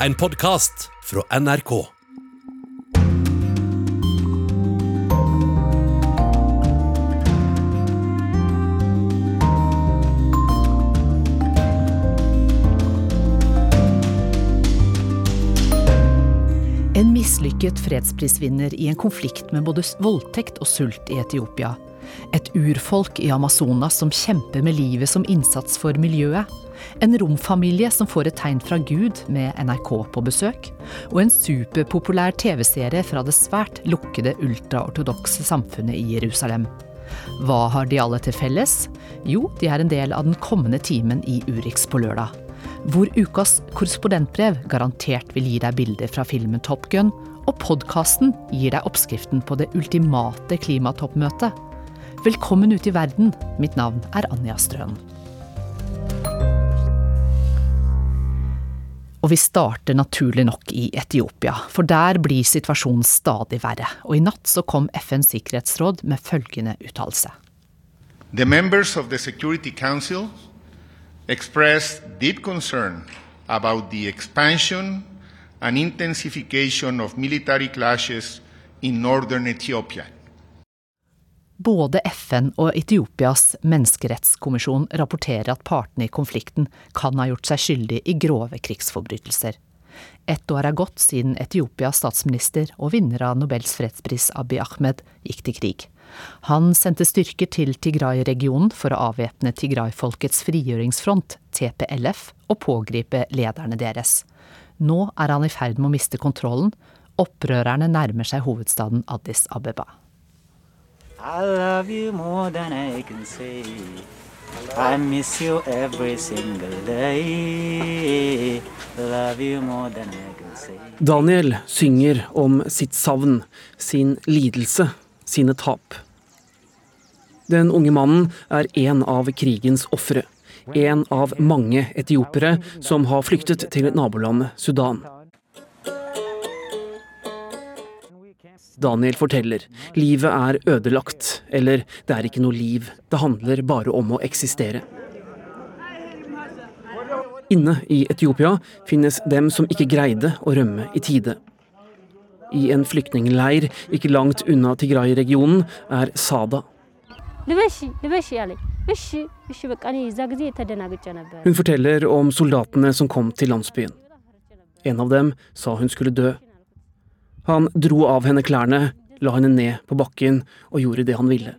en podkast fra NRK. En mislykket fredsprisvinner i en konflikt med både voldtekt og sult i Etiopia. Et urfolk i Amazonas som kjemper med livet som innsats for miljøet. En romfamilie som får et tegn fra Gud med NRK på besøk. Og en superpopulær TV-serie fra det svært lukkede ultraortodokse samfunnet i Jerusalem. Hva har de alle til felles? Jo, de er en del av den kommende timen i Urix på lørdag. Hvor ukas korrespondentbrev garantert vil gi deg bilder fra filmen Top Gun, og podkasten gir deg oppskriften på det ultimate klimatoppmøtet. Velkommen ut i verden. Mitt navn er Anja Strøen. Og vi starter naturlig nok i Etiopia, for der blir situasjonen stadig verre. Og i natt så kom FNs sikkerhetsråd med følgende uttalelse. The members of the Security expressed deep concern about the expansion and intensification of military clashes in northern Ethiopia. Både FN og Etiopias menneskerettskommisjon rapporterer at partene i konflikten kan ha gjort seg skyldig i grove krigsforbrytelser. Ett år er gått siden Etiopias statsminister og vinner av Nobels fredspris Abiy Ahmed gikk til krig. Han sendte styrker til Tigray-regionen for å avvæpne Tigray-folkets frigjøringsfront, TPLF, og pågripe lederne deres. Nå er han i ferd med å miste kontrollen. Opprørerne nærmer seg hovedstaden Addis Abeba. Love you more than I can say. I miss you every single day. Love you more than I can say. Daniel synger om sitt savn, sin lidelse, sine tap. Den unge mannen er en av krigens ofre. En av mange etiopere som har flyktet til nabolandet Sudan. Daniel forteller livet er ødelagt, eller det er ikke noe liv, det handler bare om å eksistere. Inne i Etiopia finnes dem som ikke greide å rømme i tide. I en flyktningleir ikke langt unna Tigray-regionen er Sada. Hun forteller om soldatene som kom til landsbyen. En av dem sa hun skulle dø. Han dro av henne klærne, la henne ned på bakken og gjorde det han ville.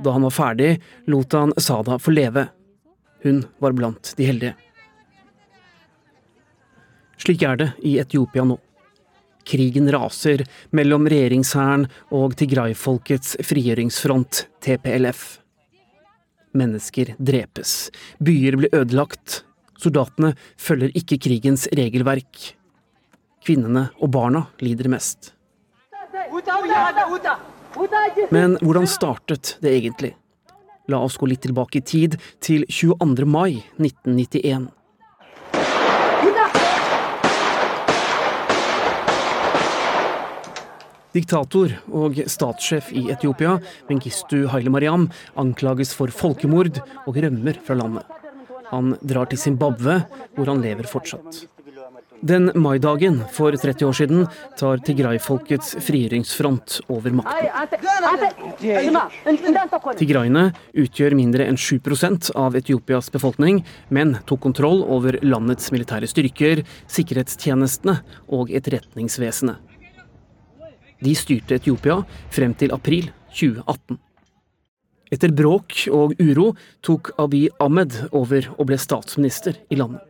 Da han var ferdig, lot han Sada få leve. Hun var blant de heldige. Slik er det i Etiopia nå. Krigen raser mellom regjeringshæren og Tigray-folkets frigjøringsfront, TPLF. Mennesker drepes, byer blir ødelagt, soldatene følger ikke krigens regelverk. Kvinnene og barna lider mest. Men hvordan startet det egentlig? La oss gå litt tilbake i tid, til 22. mai 1991. Diktator og statssjef i Etiopia, Mengistu Haile Mariam, anklages for folkemord og rømmer fra landet. Han drar til Zimbabwe, hvor han lever fortsatt. Den maidagen for 30 år siden tar Tigray-folkets frigjøringsfront over makten. Tigrayene utgjør mindre enn 7% av Etiopias befolkning, men tok kontroll over landets militære styrker, sikkerhetstjenestene og etterretningsvesenet. De styrte Etiopia frem til april 2018. Etter bråk og uro tok Abiy Ahmed over og ble statsminister i landet.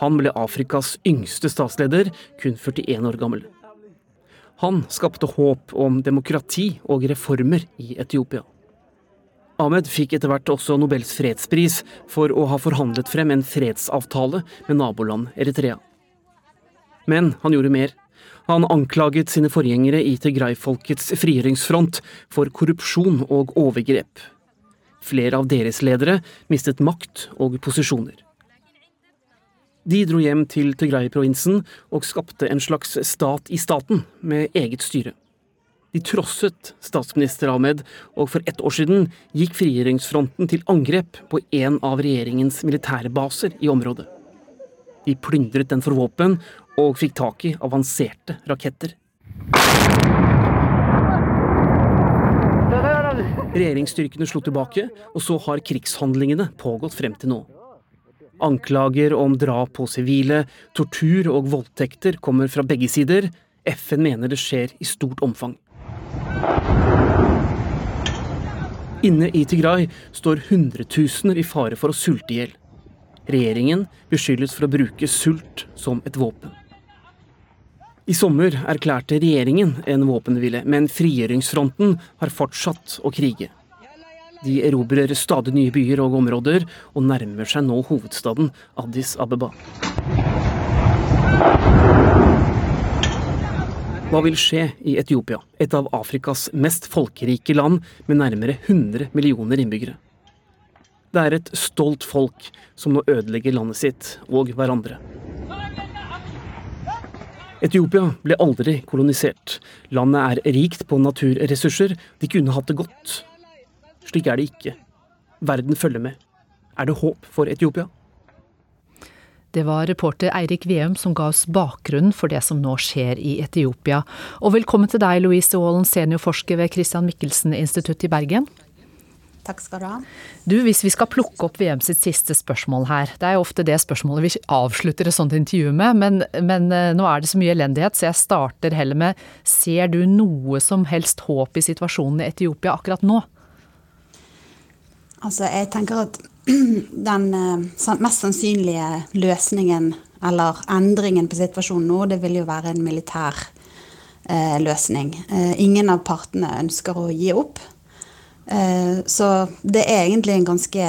Han ble Afrikas yngste statsleder, kun 41 år gammel. Han skapte håp om demokrati og reformer i Etiopia. Ahmed fikk etter hvert også Nobels fredspris for å ha forhandlet frem en fredsavtale med naboland Eritrea. Men han gjorde mer. Han anklaget sine forgjengere i Tigray-folkets frigjøringsfront for korrupsjon og overgrep. Flere av deres ledere mistet makt og posisjoner. De dro hjem til Tigray-provinsen og skapte en slags stat i staten, med eget styre. De trosset statsminister Ahmed, og for ett år siden gikk frigjøringsfronten til angrep på en av regjeringens militære baser i området. De plyndret den for våpen og fikk tak i avanserte raketter. Regjeringsstyrkene slo tilbake, og så har krigshandlingene pågått frem til nå. Anklager om drap på sivile, tortur og voldtekter kommer fra begge sider. FN mener det skjer i stort omfang. Inne i Tigray står hundretusener i fare for å sulte i hjel. Regjeringen beskyldes for å bruke sult som et våpen. I sommer erklærte regjeringen en våpenhvile, men frigjøringsfronten har fortsatt å krige. De erobrer stadig nye byer og områder, og nærmer seg nå hovedstaden Addis Abeba. Hva vil skje i Etiopia, et av Afrikas mest folkerike land med nærmere 100 millioner innbyggere? Det er et stolt folk som nå ødelegger landet sitt og hverandre. Etiopia ble aldri kolonisert. Landet er rikt på naturressurser. De kunne hatt det godt. Slik er det ikke. Verden følger med. Er det håp for Etiopia? Det var reporter Eirik Veum som ga oss bakgrunnen for det som nå skjer i Etiopia. Og velkommen til deg, Louise Aalen, seniorforsker ved Christian Michelsen-instituttet i Bergen. Takk skal du ha. Du, Hvis vi skal plukke opp VM sitt siste spørsmål her, det er jo ofte det spørsmålet vi avslutter et sånt intervju med, men, men eh, nå er det så mye elendighet, så jeg starter heller med ser du noe som helst håp i situasjonen i Etiopia akkurat nå? Altså, jeg tenker at den eh, mest sannsynlige løsningen, eller endringen på situasjonen nå, det vil jo være en militær eh, løsning. Eh, ingen av partene ønsker å gi opp. Eh, så det er egentlig en ganske,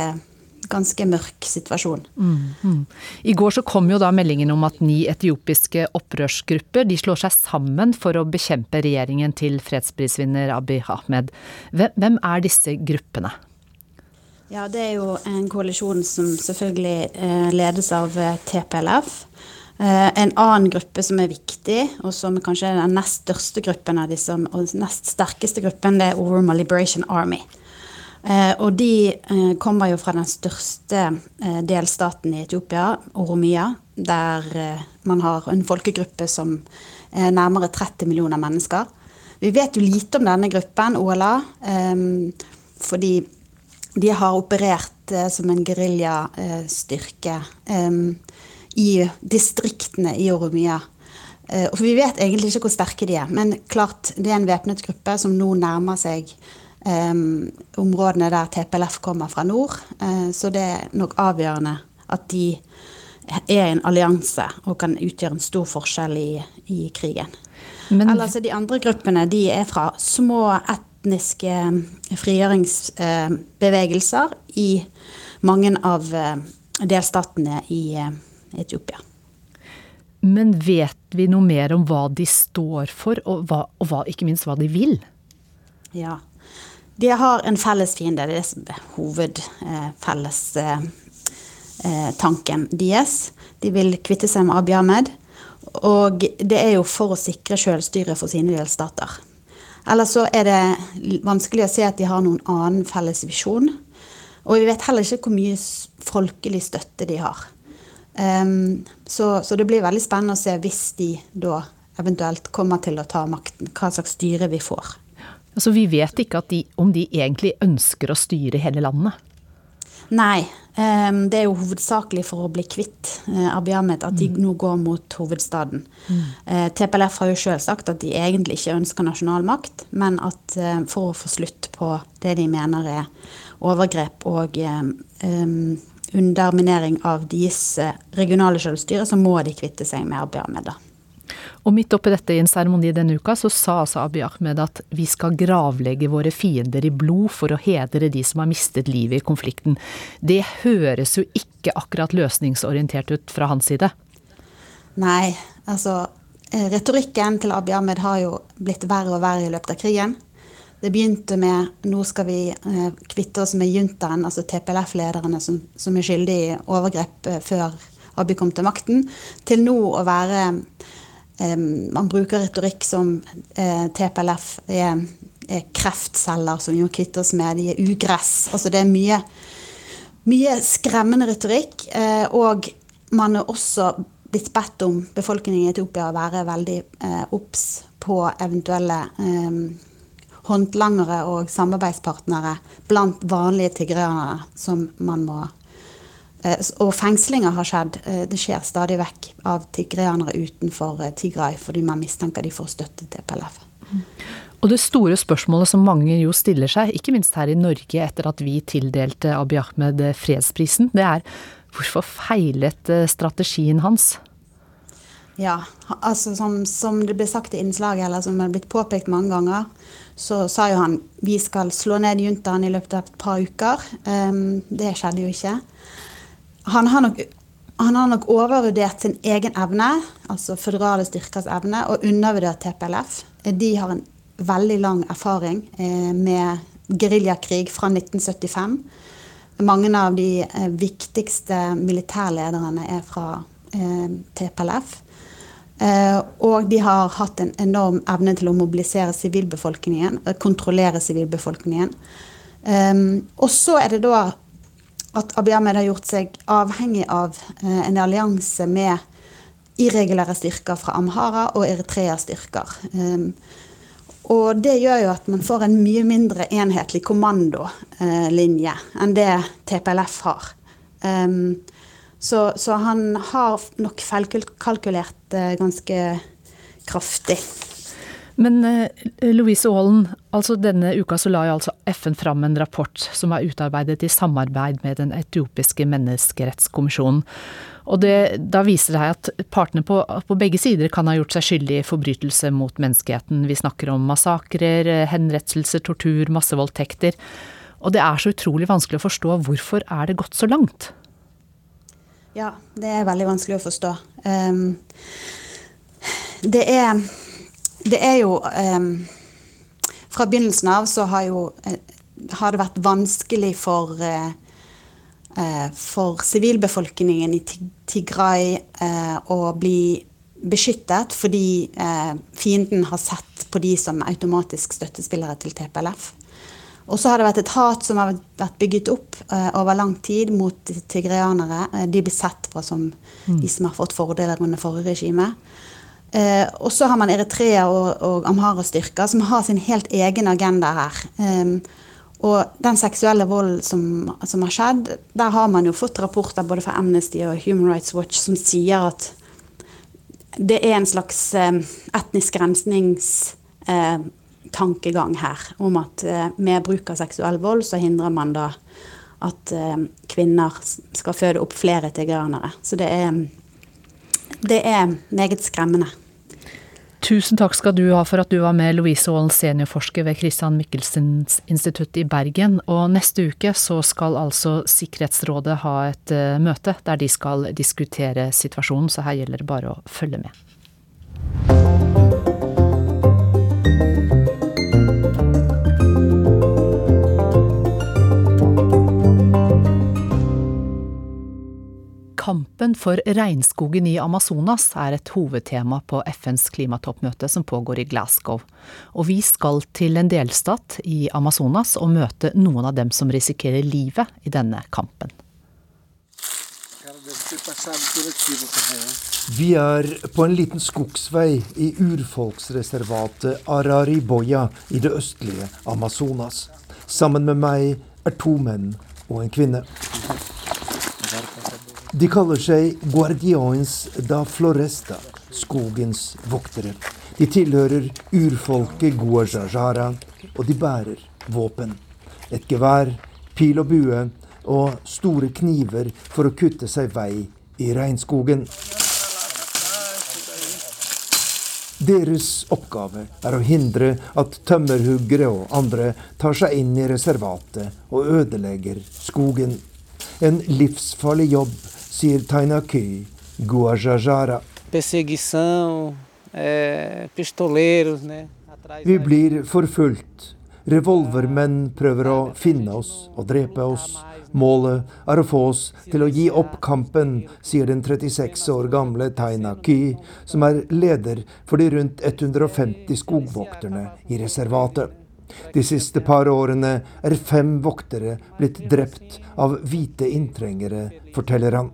ganske mørk situasjon. Mm, mm. I går så kom jo da meldingen om at ni etiopiske opprørsgrupper de slår seg sammen for å bekjempe regjeringen til fredsprisvinner Abiy Ahmed. Hvem er disse gruppene? Ja, det er jo en koalisjon som selvfølgelig eh, ledes av eh, TPLF. Eh, en annen gruppe som er viktig, og som kanskje er den nest største gruppen av disse, og den nest sterkeste gruppen, det er Oroma Liberation Army. Og de kommer jo fra den største delstaten i Etiopia, Oromia, der man har en folkegruppe som er nærmere 30 millioner mennesker. Vi vet jo lite om denne gruppen, OLA, fordi de har operert eh, som en geriljastyrke eh, i distriktene i Oromia. Eh, og vi vet egentlig ikke hvor sterke de er, men klart det er en væpnet gruppe som nå nærmer seg eh, områdene der TPLF kommer fra nord. Eh, så det er nok avgjørende at de er en allianse og kan utgjøre en stor forskjell i, i krigen. Men... Ellers er de andre gruppene de er fra små ett etniske frigjøringsbevegelser i mange av eh, delstatene i eh, Etiopia. Men vet vi noe mer om hva de står for, og, hva, og hva, ikke minst hva de vil? Ja. De har en felles fiende. Det er hovedfellestanken eh, deres. De vil kvitte seg med Abiy Ahmed. Og det er jo for å sikre selvstyre for sine delstater. Eller så er det vanskelig å se at de har noen annen felles visjon. Og vi vet heller ikke hvor mye folkelig støtte de har. Um, så, så, det blir veldig spennende å se hvis de da eventuelt kommer til å ta makten, hva slags styre vi får. Altså Vi vet ikke de, om de egentlig ønsker å styre hele landet? Nei. Um, det er jo hovedsakelig for å bli kvitt uh, Abiy Ahmed at de mm. nå går mot hovedstaden. Mm. Uh, TPLF har jo sjøl sagt at de egentlig ikke ønsker nasjonal makt, men at uh, for å få slutt på det de mener er overgrep og um, underminering av deres regionale selvstyre, så må de kvitte seg med Abiy Ahmed. da. Og midt oppi dette i en seremoni denne uka, så sa altså Abiy Ahmed at vi skal gravlegge våre fiender i blod for å hedre de som har mistet livet i konflikten. Det høres jo ikke akkurat løsningsorientert ut fra hans side? Nei, altså eh, retorikken til Abiy Ahmed har jo blitt verre og verre i løpet av krigen. Det begynte med nå skal vi eh, kvitte oss med juntaen, altså TPLF-lederne som, som, er skyldige i overgrep eh, før Abiy kom til makten, til nå å være man bruker retorikk som eh, TPLF er, er kreftceller som vi må oss med, de er ugress. Altså det er mye, mye skremmende retorikk. Eh, og man er også blitt bedt om befolkningen i Etiopia å være veldig eh, obs på eventuelle håndlangere og samarbeidspartnere blant vanlige tigreanere som man må Og fengslinger har skjedd. Eh, det skjer stadig vekk av tigreanere utenfor eh, Tigray fordi man mistenker de får støtte til PLF. Og det store spørsmålet som mange jo stiller seg, ikke minst her i Norge etter at vi tildelte Abiy Ahmed fredsprisen, det er Hvorfor feilet eh, strategien hans? Ja, altså som, som, det ble sagt i innslaget, eller som er blitt påpekt mange ganger, så sa jo han vi skal slå ned juntaen i løpet av et par uker. Um, det skjedde jo ikke. Han har, nok, han har nok overvurdert sin egen evne, altså føderale styrkers evne, og undervurdert TPLF. De har en veldig lang erfaring eh, med geriljakrig fra 1975. Mange av de eh, viktigste militærlederne er fra eh, TPLF. Og de har hatt en enorm evne til å mobilisere sivilbefolkningen, kontrollere sivilbefolkningen. og så er det da at Abiy Ahmed har gjort seg avhengig av en allianse med irregulære styrker fra Amhara og Eritrea-styrker. Og det gjør jo at man får en mye mindre enhetlig kommandolinje enn det TPLF har. Um, så, så, han har nok feilkalkulert uh, ganske kraftig. Men Louise Aalen, altså denne uka så la altså FN fram en rapport som var utarbeidet i samarbeid med den etiopiske menneskerettskommisjonen. Og det, da viser det seg at partene på, på, begge sider kan ha gjort seg skyldig i forbrytelse mot menneskeheten. Vi snakker om massakrer, henrettelser, tortur, massevoldtekter. Og det er så utrolig vanskelig å forstå hvorfor er det gått så langt? Ja, det er veldig vanskelig å forstå. Um, det er Det er jo um, Fra begynnelsen av så har jo uh, har det vært vanskelig for uh, Eh, for sivilbefolkningen i Tigray eh, å bli beskyttet fordi eh, fienden har sett på de som automatisk støttespillere til TPLF. Og så har det vært et hat som har vært bygget opp over lang tid mot tigreanere. de blir sett på som mm. de som har fått fordeler under forrige regime. Eh, og så har man Eritrea og, og Amhara-styrker som har sin helt egen agenda her. Eh, og den seksuelle volden som, som, har skjedd, der har man jo fått rapporter både fra Amnesty og Human Rights Watch som sier at det er en slags eh, etnisk rensningstankegang eh, her. Om at eh, med bruk av seksuell vold så hindrer man da at eh, kvinner skal føde opp flere tigranere. Så det er, det er meget skremmende. Tusen takk skal du ha for at du var med, Louise Aalen, seniorforsker ved Christian Michelsens institutt i Bergen. Og neste uke så skal altså Sikkerhetsrådet ha et uh, møte der de skal diskutere situasjonen, så her gjelder det bare å følge med. Kampen for regnskogen i Amazonas er et hovedtema på FNs klimatoppmøte som pågår i Glasgow. Og vi skal til en delstat i Amazonas og møte noen av dem som risikerer livet i denne kampen. Vi er på en liten skogsvei i urfolksreservatet Arariboya i det østlige Amazonas. Sammen med meg er to menn og en kvinne. De kaller seg Guardians da Floresta, skogens voktere. De tilhører urfolket Guajajara, og de bærer våpen. Et gevær, pil og bue og store kniver for å kutte seg vei i regnskogen. Deres oppgave er å hindre at tømmerhuggere og andre tar seg inn i reservatet og ødelegger skogen. En livsfarlig jobb sier Tainaki Guajajara. Vi blir forfulgt. Revolvermenn prøver å finne oss og drepe oss. Målet er å få oss til å gi opp kampen, sier den 36 år gamle Tainaki, som er leder for de rundt 150 skogvokterne i reservatet. De siste par årene er fem voktere blitt drept av hvite inntrengere, forteller han.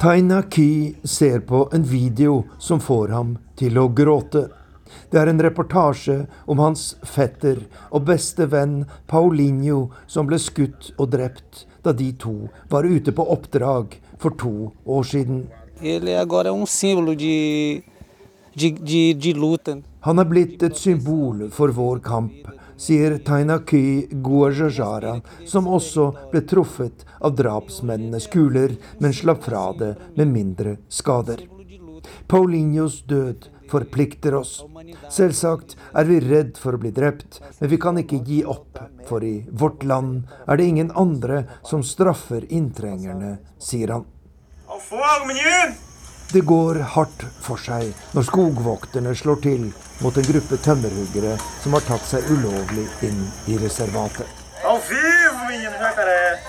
Taina Ki ser på en video som får ham til å gråte. Det er en reportasje om hans fetter og beste venn Paulinho som ble skutt og drept da de to var ute på oppdrag for to år siden. Han er blitt et symbol for vår kamp, sier Tainaky Guajajara, som også ble truffet av drapsmennenes kuler, men slapp fra det med mindre skader. Paulinhos død forplikter oss. Selvsagt er vi redd for å bli drept, men vi kan ikke gi opp, for i vårt land er det ingen andre som straffer inntrengerne, sier han. Det går hardt for seg når skogvokterne slår til mot en gruppe tømmerhuggere som har tatt seg ulovlig inn i reservatet.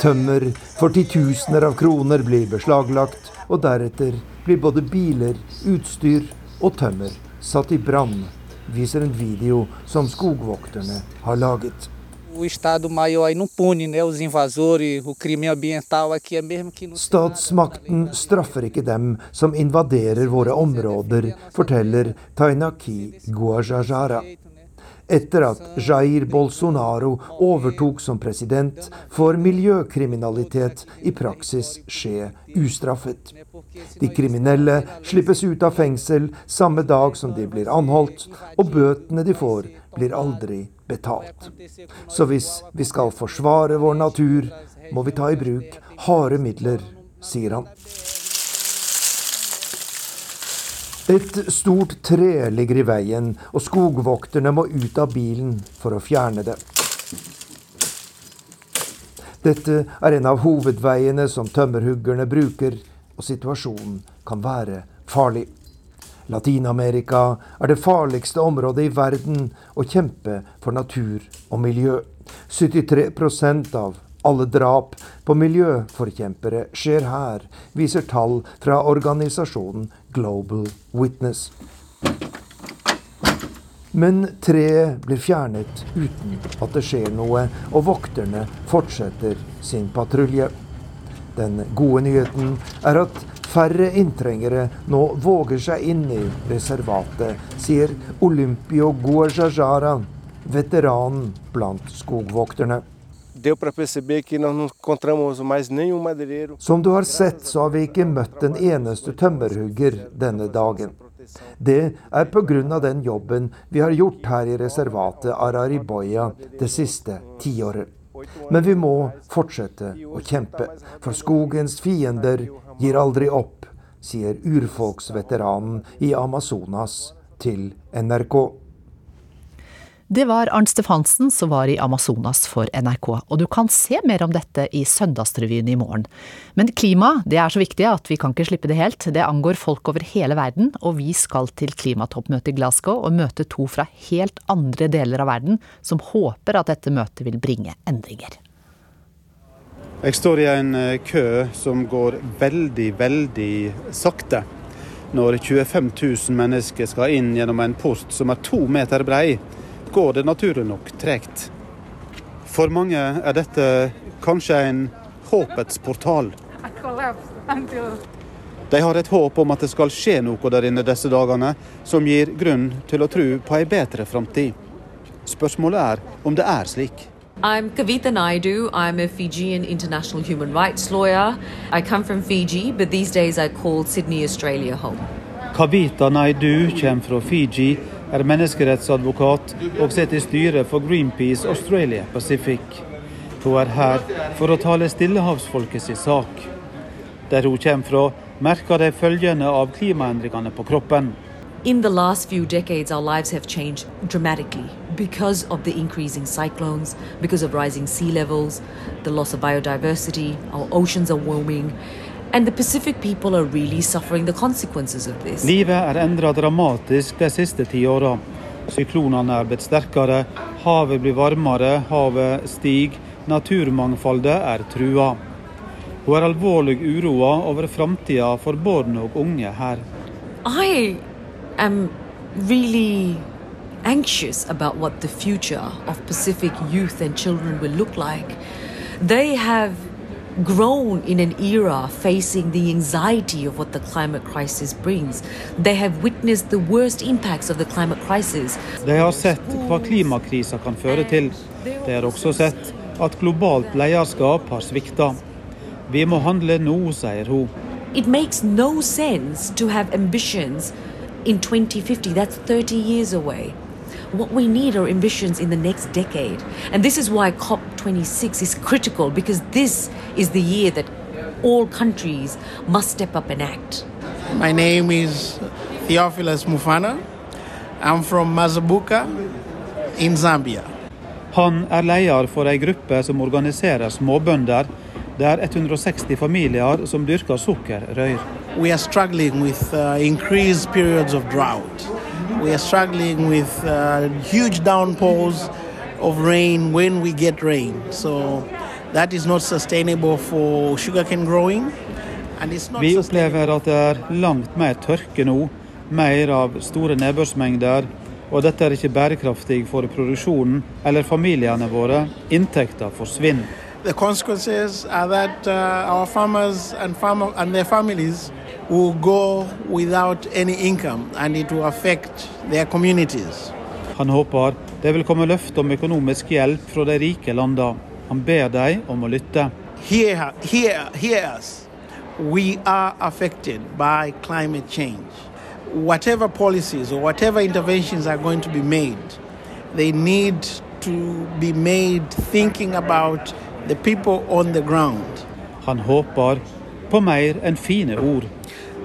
Tømmer for titusener av kroner blir beslaglagt, og deretter blir både biler, utstyr og tømmer satt i brann, viser en video som skogvokterne har laget. Statsmakten straffer ikke dem som invaderer våre områder, forteller Tainaki Guajajara. Etter at Jair Bolsonaro overtok som president, får miljøkriminalitet i praksis skje ustraffet. De kriminelle slippes ut av fengsel samme dag som de blir anholdt, og bøtene de får, blir aldri betalt. Så hvis vi skal forsvare vår natur, må vi ta i bruk harde midler, sier han. Et stort tre ligger i veien, og skogvokterne må ut av bilen for å fjerne det. Dette er en av hovedveiene som tømmerhuggerne bruker, og situasjonen kan være farlig. Latin-Amerika er det farligste området i verden å kjempe for natur og miljø. 73% av alle drap på miljøforkjempere skjer her, viser tall fra organisasjonen Global Witness. Men treet blir fjernet uten at det skjer noe, og vokterne fortsetter sin patrulje. Den gode nyheten er at færre inntrengere nå våger seg inn i reservatet, sier Olympio Guajajara, veteranen blant skogvokterne. Som du har sett, så har vi ikke møtt en eneste tømmerhugger denne dagen. Det er pga. den jobben vi har gjort her i reservatet Arariboya det siste tiåret. Men vi må fortsette å kjempe, for skogens fiender gir aldri opp, sier urfolksveteranen i Amazonas til NRK. Det var Arnt Stefansen som var i Amazonas for NRK, og du kan se mer om dette i Søndagsrevyen i morgen. Men klima, det er så viktig at vi kan ikke slippe det helt. Det angår folk over hele verden, og vi skal til klimatoppmøtet i Glasgow og møte to fra helt andre deler av verden som håper at dette møtet vil bringe endringer. Jeg står i en eh, kø som går veldig, veldig sakte. Når 25 000 mennesker skal inn gjennom en port som er to meter brei, går det naturlig nok tregt. For mange er dette kanskje en håpets portal. De har et håp om at det skal skje noe der inne disse dagene som gir grunn til å tro på ei bedre framtid. Spørsmålet er om det er slik. I'm Kavita Naidu. I'm a Fijian international human rights lawyer. I come from Fiji, but these days I call Sydney, Australia home. Kavita Naidu kommer fra Fiji er menneskerettsadvokat og sitter i styret for Greenpeace Australia Pacific. Hun er her for å tale stillehavsfolket sin sak. Der hun kommer fra, merker de følgene av klimaendringene på kroppen. In the last few decades, our lives have changed dramatically because of the increasing cyclones, because of rising sea levels, the loss of biodiversity, our oceans are warming, And the Pacific people are really suffering the consequences of this. Livet er endra dramatisk de siste ti åra. Syklonene er blitt sterkere, havet blir varmere, havet stiger, naturmangfoldet er trua. Hun er alvorlig uroa over framtida for barn og unge her. I am really anxious about what the future of Pacific youth and children will look like. They have grown in an era facing the anxiety of what the climate crisis brings. They have witnessed the worst impacts of the climate crisis. De har sett hva klimakrisen kan føre til. De har også sett at globalt lederskap har svikta. Vi må handle nå, sier hun. It makes no sense to have ambitions in 2050. That's 30 years away. What we need are ambitions in the next decade. And this is why COP26 is critical because this is the year that all countries must step up and act. My name is Theophilus Mufana. I'm from Mazabuka in Zambia. Han er leder for ei gruppe som organiserer småbønder, der 160 familier som dyrker sukker, røyr. We are struggling with uh, increased periods of drought. We are struggling with uh, huge downpours of rain when we get rain. So that is not sustainable for sugarcane growing. And it's not Vi opplever at det er langt mer tørke nå, mer av store nedbørsmengder, og dette er ikke bærekraftig for produksjonen eller familiene våre. Inntekter forsvinner. The consequences are that uh, our farmers and, farmer, and their families will go without any income and it will affect their communities. Han håper det vil komme løfte om økonomisk hjelp fra de rike landene. Han ber dem om å lytte. Hear, hear, hear us. We are affected by climate change. Whatever policies or whatever interventions are going to be made, they need to be made thinking about the people on the ground. Han håper på mer enn fine ord.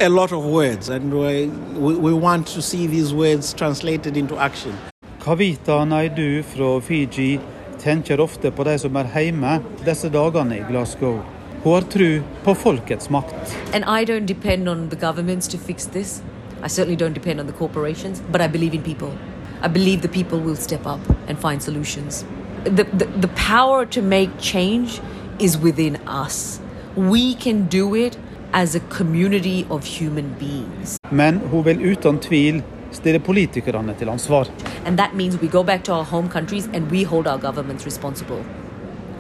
A lot of words, and we, we, we want to see these words translated into action. Kavita Naidu fra Fiji tenker ofte på de som er hjemme disse dagene i Glasgow. Hun har tro på folkets makt. And I don't depend on the governments to fix this. I certainly don't depend on the corporations, but I believe in people. I believe the people will step up and find solutions. The, the, the power to make change is within us. We can do it as a community of human beings. Men hun vil uten tvil stille politikerne til ansvar. And that means we go back to our home countries and we hold our governments responsible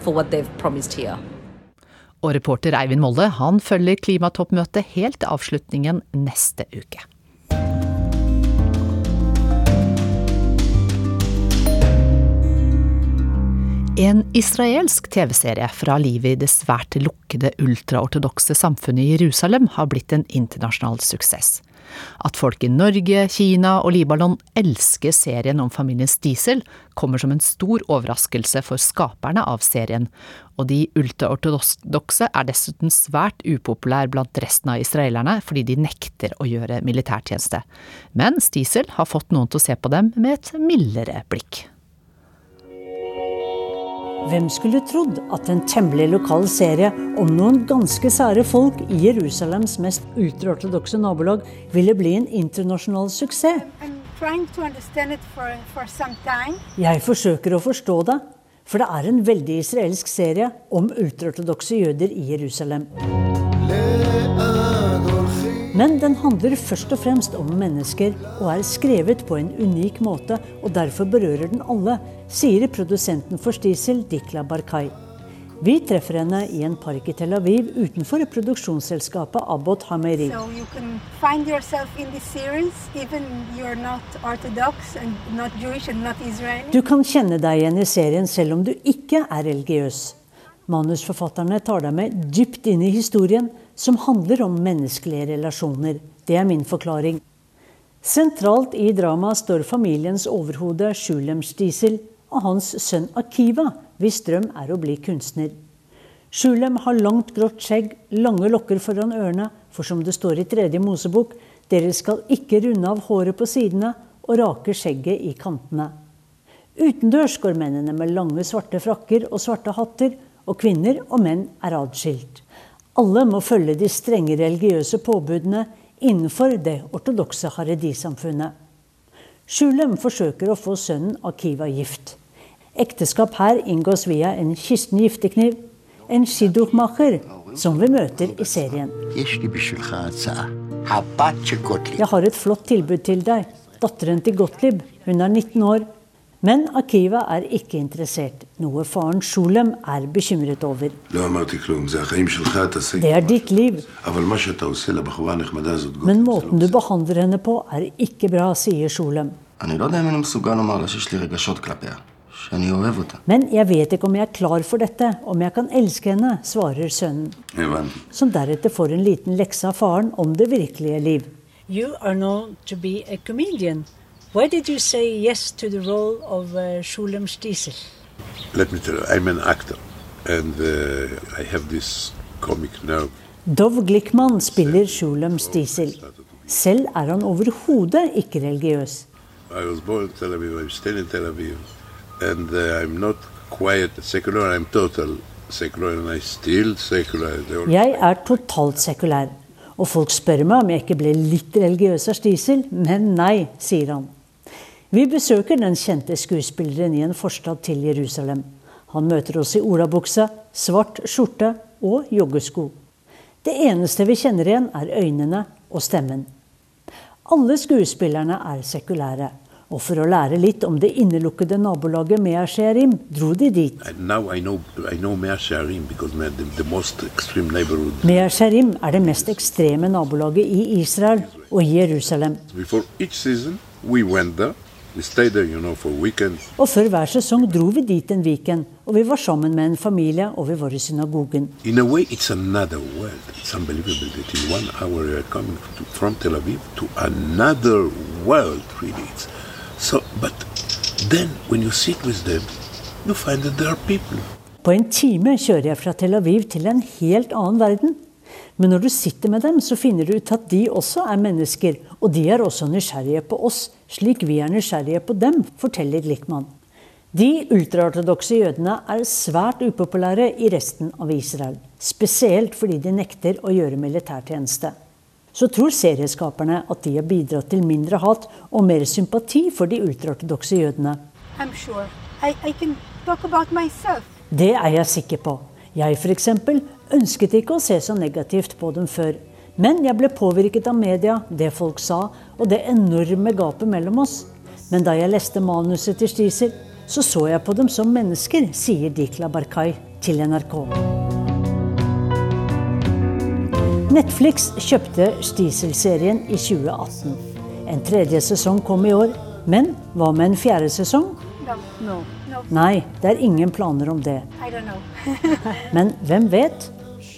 for what they've promised here. Og reporter Eivind Molle han følger klimatoppmøtet helt til avslutningen neste uke. En israelsk TV-serie fra livet i det svært lukkede ultraortodokse samfunnet i Jerusalem har blitt en internasjonal suksess. At folk i Norge, Kina og Libanon elsker serien om familien Diesel, kommer som en stor overraskelse for skaperne av serien, og de ultraortodokse er dessuten svært upopulær blant resten av israelerne fordi de nekter å gjøre militærtjeneste. Men Stiesel har fått noen til å se på dem med et mildere blikk. Hvem skulle trodd at en temmelig lokal serie om noen ganske sære folk i Jerusalems mest ultraortodokse nabolag ville bli en internasjonal suksess? Jeg forsøker å forstå det, for det er en veldig israelsk serie om ultraortodokse jøder i Jerusalem. Men den handler først og fremst om mennesker, og er skrevet på en unik måte, og derfor berører den alle, sier produsenten for Stiesel, Dikla Barkai. Vi treffer henne i en park i Tel Aviv utenfor produksjonsselskapet Abbot Hameri. So you can find yourself in this series, even you're not Orthodox and not Jewish and not Israeli. Du kan kjenne deg igjen i serien selv om du ikke er religiøs. Manusforfatterne tar deg med dypt inn i historien, som handler om menneskelige relasjoner. Det er min forklaring. Sentralt i dramaet står familiens overhode Schulem-Stiesel og hans sønn Akiva, hvis drøm er å bli kunstner. Shulem har langt, grått skjegg, lange lokker foran ørene, for som det står i tredje Mosebok, dere skal ikke runde av håret på sidene og rake skjegget i kantene. Utendørs går mennene med lange, svarte frakker og svarte hatter, og kvinner og menn er atskilt. Alle må følge de strenge religiøse påbudene innenfor det ortodokse haredi-samfunnet. Shulem forsøker å få sønnen Akiva gift. Ekteskap her inngås via en kisten giftekniv, en shidduchmacher, som vi møter i serien. Jeg har et flott tilbud til deg. Datteren til Gottlieb. Hun er 19 år. Men Akiva er ikke interessert, noe faren Sholem er bekymret over. Det er ditt liv. Men måten du behandler henne på, er ikke bra, sier Sholem. Men jeg vet ikke om jeg er klar for dette, om jeg kan elske henne, svarer sønnen. Som deretter får en liten lekse av faren om det virkelige liv. You are known to be a chameleon. Why did you say yes to the role of uh, Shulam Stiesel? Let me tell you, I'm an actor, and uh, I have this comic nerve. Dov Glickman spiller Sholem Stiesel. Selv er han overhodet ikke religiøs. I was born in Tel Aviv, I'm still in Tel Aviv, and uh, I'm not quite secular, I'm total secular, and I'm still secular. Jeg er totalt sekulær, og folk spør meg om jeg ikke ble litt religiøs av Stiesel, men nei, sier han. Vi besøker den kjente skuespilleren i en forstad til Jerusalem. Han møter oss i olabuksa, svart skjorte og joggesko. Det eneste vi kjenner igjen, er øynene og stemmen. Alle skuespillerne er sekulære, og for å lære litt om det innelukkede nabolaget Mea Shearim dro de dit. I know I know Mea Shearim because man, the, the most extreme neighborhood. Mea Shearim er det mest ekstreme nabolaget i Israel og i Jerusalem. Before each season, we went there. We stayed there, you know. Og før hver sesong dro vi dit en weekend, og vi var sammen med en familie, og vi var i synagogen. In a way, it's another world. It's unbelievable that in one hour you are coming to, from Tel Aviv to another world, really. It's so, but then when you sit with them, you find that there are people. På en time kjører jeg fra Tel Aviv til en helt annen verden. Men når du sitter med dem, så finner du ut at de også er mennesker, og de er også nysgjerrige på oss, slik vi er nysgjerrige på dem, forteller Glickman. De ultraortodokse jødene er svært upopulære i resten av Israel, spesielt fordi de nekter å gjøre militærtjeneste. Så tror serieskaperne at de har bidratt til mindre hat og mer sympati for de ultraortodokse jødene. Sure. I, I can talk about myself. Det er jeg sikker på. Jeg f.eks. ønsket ikke å se så negativt på dem før. Men jeg ble påvirket av media, det folk sa, og det enorme gapet mellom oss. Men da jeg leste manuset til Stiesel, så så jeg på dem som mennesker, sier Dikla Barkai til NRK. Netflix kjøpte Stiesel-serien i 2018. En tredje sesong kom i år, men hva med en fjerde sesong? No, no, no. Nei, det er ingen planer om det. Men hvem vet?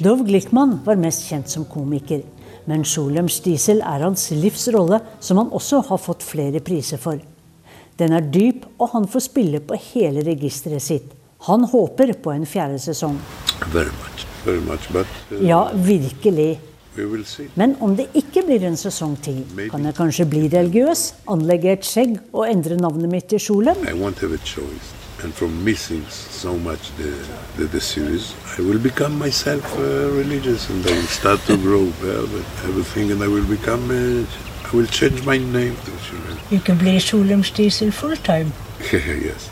Dov Glickman var mest kjent som komiker. Men Sholem Stiesel er hans livsrolle, som han også har fått flere priser for. Den er dyp, og han får spille på hele registeret sitt. Han håper på en fjerde sesong. Very much, very much. But uh, Ja, virkelig. Men om det ikke blir en sesong til, kan jeg kanskje bli religiøs, anlegge et skjegg og endre navnet mitt til Sholem? And from missing so much the, the, the series, I will become myself uh, religious and I will start to grow well and everything and I will become, uh, I will change my name to children. You can play Shulam Stiesel full time. yes.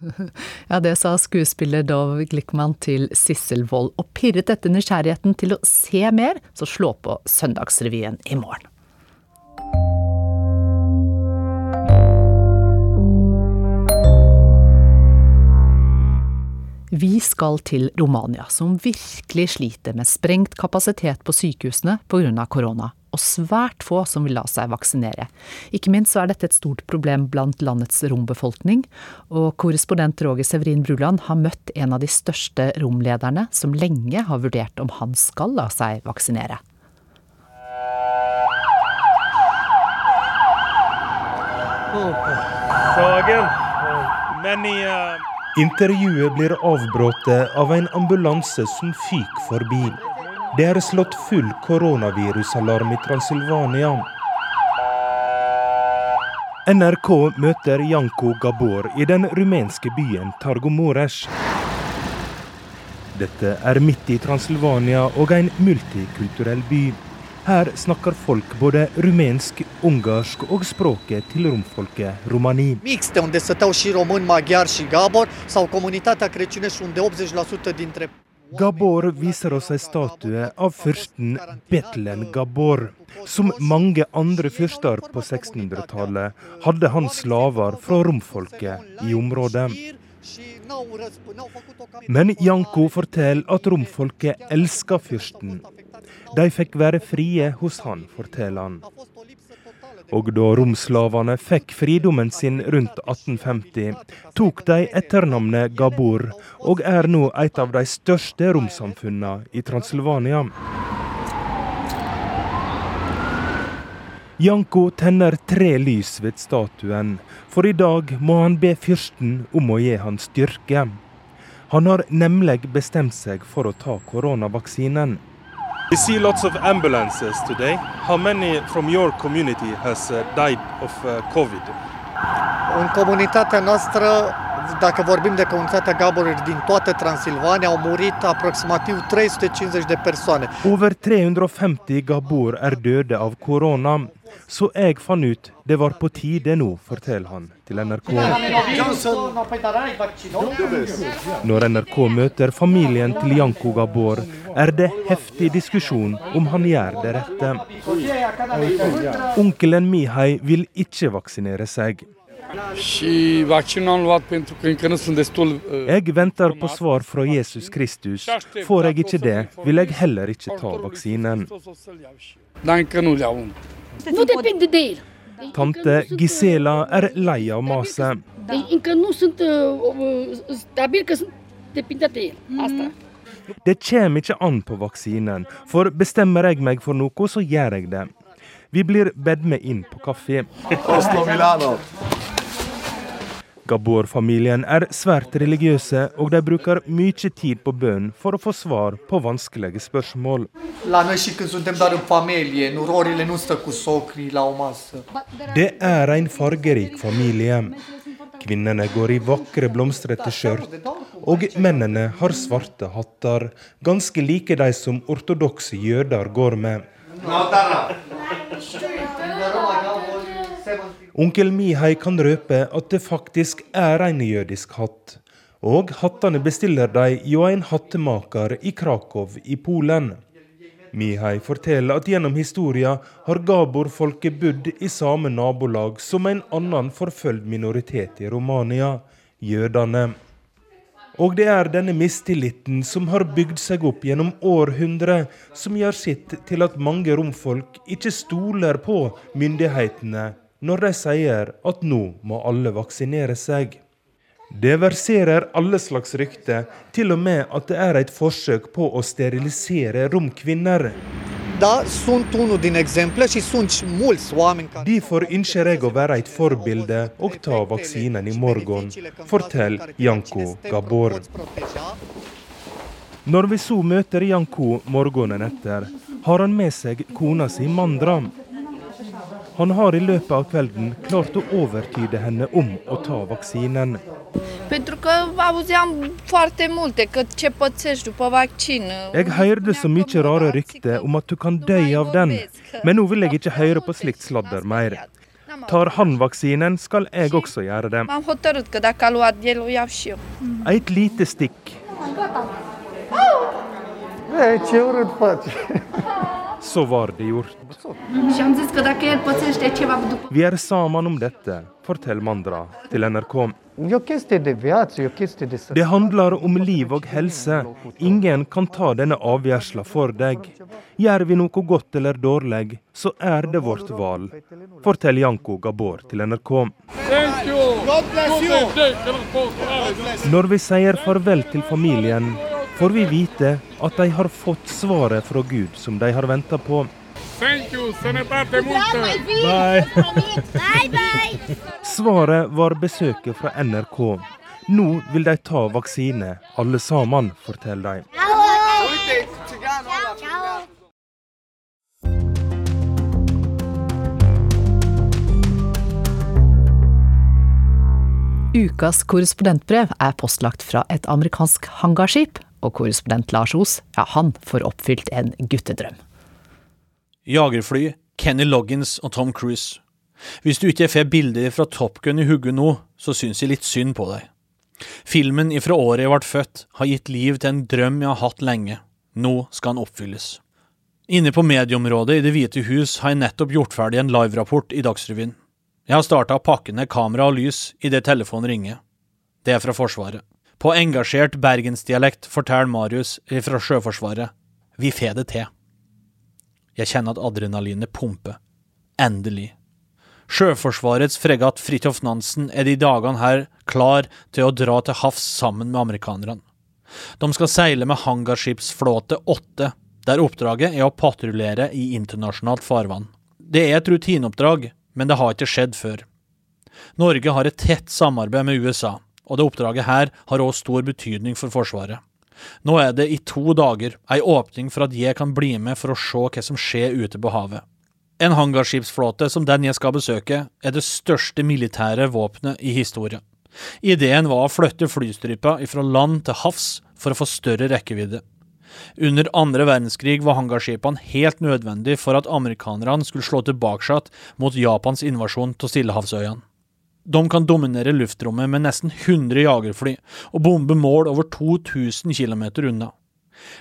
Ja, det sa skuespiller Dov Glickman til Sissel Wold, og pirret dette nysgjerrigheten til å se mer, så slå på Søndagsrevyen i morgen. Vi skal til Romania, som virkelig sliter med sprengt kapasitet på sykehusene pga. korona, og svært få som vil la seg vaksinere. Ikke minst så er dette et stort problem blant landets rombefolkning, og korrespondent Roger Severin Bruland har møtt en av de største romlederne, som lenge har vurdert om han skal la seg vaksinere. Sagen. Many, uh... Intervjuet blir avbrutt av en ambulanse som fyker forbi. Det er slått full koronavirusalarm i Transilvania. NRK møter Janko Gabor i den rumenske byen Targomores. Dette er midt i Transilvania og en multikulturell by. Her snakker folk både rumensk, ungarsk og språket til romfolket romani. gabor, sau comunitatea crăciunești, unde 80% dintre Gabor viser oss ei statue av fyrsten Betlen Gabor. Som mange andre fyrster på 1600-tallet hadde han slaver fra romfolket i området. Men Janko forteller at romfolket elsker fyrsten. De fikk være frie hos han, forteller han. Og da romslavene fikk fridommen sin rundt 1850, tok de etternavnet Gabor, og er nå et av de største romsamfunnene i Transilvania. Janko tenner tre lys ved statuen, for i dag må han be fyrsten om å gi han styrke. Han har nemlig bestemt seg for å ta koronavaksinen. We see lots of ambulances today. How many from your community has uh, died of uh, COVID? În comunitatea noastră, dacă vorbim de comunitatea Gaboruri din toată Transilvania, au murit aproximativ 350 de persoane. Over 350 Gabor er døde av korona. Så jeg fant ut det var på tide nå, forteller han til NRK. Når NRK møter familien til Janko Gabor, er det heftig diskusjon om han gjør det rette. Onkelen Mihai vil ikke vaksinere seg. Jeg venter på svar fra Jesus Kristus. Får jeg ikke det, vil jeg heller ikke ta vaksinen. Nu depinde de el. Tante Gisela er lei av maset. Încă nu sunt uh, uh, stabil că sunt depinde de el. Asta. Det kommer ikke an på vaksinen, for bestemmer jeg meg for noe, så gjør jeg det. Vi blir bedt med inn på kaffe. Gabor-familien er svært religiøse, og de bruker mye tid på bønn for å få svar på vanskelige spørsmål. La noi și când suntem doar în familie, nurorile nu stă cu socrii la o masă. Det er en fargerik familie. Kvinnene går i vakre, blomstrete skjørt, og mennene har svarte hatter, ganske like de som ortodokse jøder går med. Onkel Mihai kan røpe at det faktisk er en jødisk hatt. Og hattene bestiller de jo en hattemaker i Krakow i Polen. Mihai forteller at gjennom historia har Gabor-folket bodd i samme nabolag som en annen forfølgt minoritet i Romania, jødene. Og det er denne mistilliten som har bygd seg opp gjennom århundrer, som gjør sitt til at mange romfolk ikke stoler på myndighetene når de sier at nå må alle vaksinere seg. Det verserer alle slags rykter, til og med at det er et forsøk på å sterilisere romkvinner. Derfor ønsker jeg å være et forbilde og ta vaksinen i morgen, forteller Janko Gabor. Når vi så møter Janko morgenen etter, har han med seg kona si Mandra. Han har i løpet av kvelden klart å overtyde henne om å ta vaksinen. Pentru că auzeam foarte multe că ce pățești după vaccin. Jeg hørte så mye rare rykter om at du kan dø av den, men nå vil jeg ikke høre på slikt sladder mer. Tar han vaksinen, skal jeg også gjøre det. Et lite stikk. Så var det gjort. Vi er sammen om dette, forteller Mandra til NRK. Det handler om liv og helse. Ingen kan ta denne avgjørelsen for deg. Gjør vi noe godt eller dårlig, så er det vårt valg, forteller Janko Gabor til NRK. Når vi sier farvel til familien, får vi vite at de har fått svaret fra Gud som de har venta på. Bye. Svaret var besøket fra NRK. Nå vil de ta vaksine, alle sammen, forteller de. Ukas korrespondentbrev er postlagt fra et amerikansk hangarskip, og korrespondent Lars Os, ja, han får oppfylt en guttedrøm. Jagerfly, Kenny Loggins og Tom Cruise. Hvis du ikke får bilder fra Top Gun i hodet nå, så syns jeg litt synd på deg. Filmen ifra året jeg ble født, har gitt liv til en drøm jeg har hatt lenge. Nå skal den oppfylles. Inne på medieområdet i Det hvite hus har jeg nettopp gjort ferdig en liverapport i Dagsrevyen. Jeg har starta å pakke ned kamera og lys idet telefonen ringer. Det er fra Forsvaret. På engasjert bergensdialekt forteller Marius fra Sjøforsvaret vi får det til. Jeg kjenner at adrenalinet pumper. Endelig. Sjøforsvarets fregatt Fridtjof Nansen er de dagene her klar til å dra til havs sammen med amerikanerne. De skal seile med hangarskipsflåte 8, der oppdraget er å patruljere i internasjonalt farvann. Det er et rutineoppdrag, men det har ikke skjedd før. Norge har et tett samarbeid med USA, og det oppdraget her har også stor betydning for Forsvaret. Nå er det i to dager ei åpning for at jeg kan bli med for å se hva som skjer ute på havet. En hangarskipsflåte som den jeg skal besøke, er det største militære våpenet i historien. Ideen var å flytte flystripa fra land til havs for å få større rekkevidde. Under andre verdenskrig var hangarskipene helt nødvendig for at amerikanerne skulle slå tilbake mot Japans invasjon av Stillehavsøyene. De kan dominere luftrommet med nesten 100 jagerfly og bombe mål over 2000 km unna.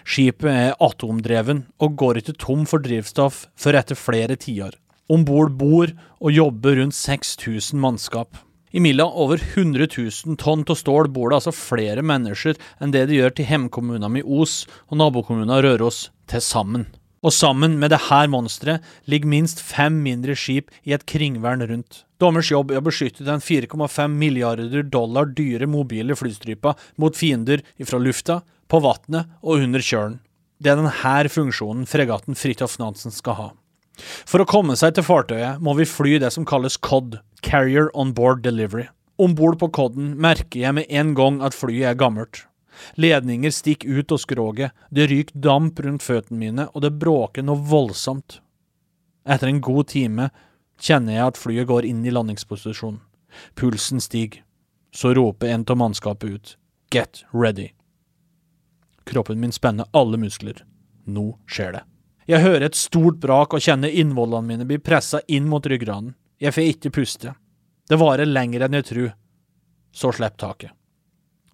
Skipet er atomdreven og går ikke tom for drivstoff før etter flere tiår. Om bord bor og jobber rundt 6000 mannskap. Imellom over 100 000 tonn av stål bor det altså flere mennesker enn det det gjør til hjemkommunene med Os og nabokommunen Røros til sammen. Og sammen med dette monsteret ligger minst fem mindre skip i et kringvern rundt. Dommers jobb er å beskytte den 4,5 milliarder dollar dyre mobile flystrypa mot fiender fra lufta, på vannet og under kjølen. Det er denne funksjonen fregatten Fridtjof Nansen skal ha. For å komme seg til fartøyet må vi fly det som kalles COD, Carrier On Board Delivery. Om bord på COD-en merker jeg med en gang at flyet er gammelt. Ledninger stikker ut av skroget, det ryker damp rundt føttene mine, og det bråker noe voldsomt. Etter en god time kjenner jeg at flyet går inn i landingsposisjon. Pulsen stiger. Så roper en av mannskapet ut, Get ready. Kroppen min spenner alle muskler. Nå skjer det. Jeg hører et stort brak og kjenner innvollene mine bli pressa inn mot ryggraden. Jeg får ikke puste. Det varer lenger enn jeg tror. Så slipper taket.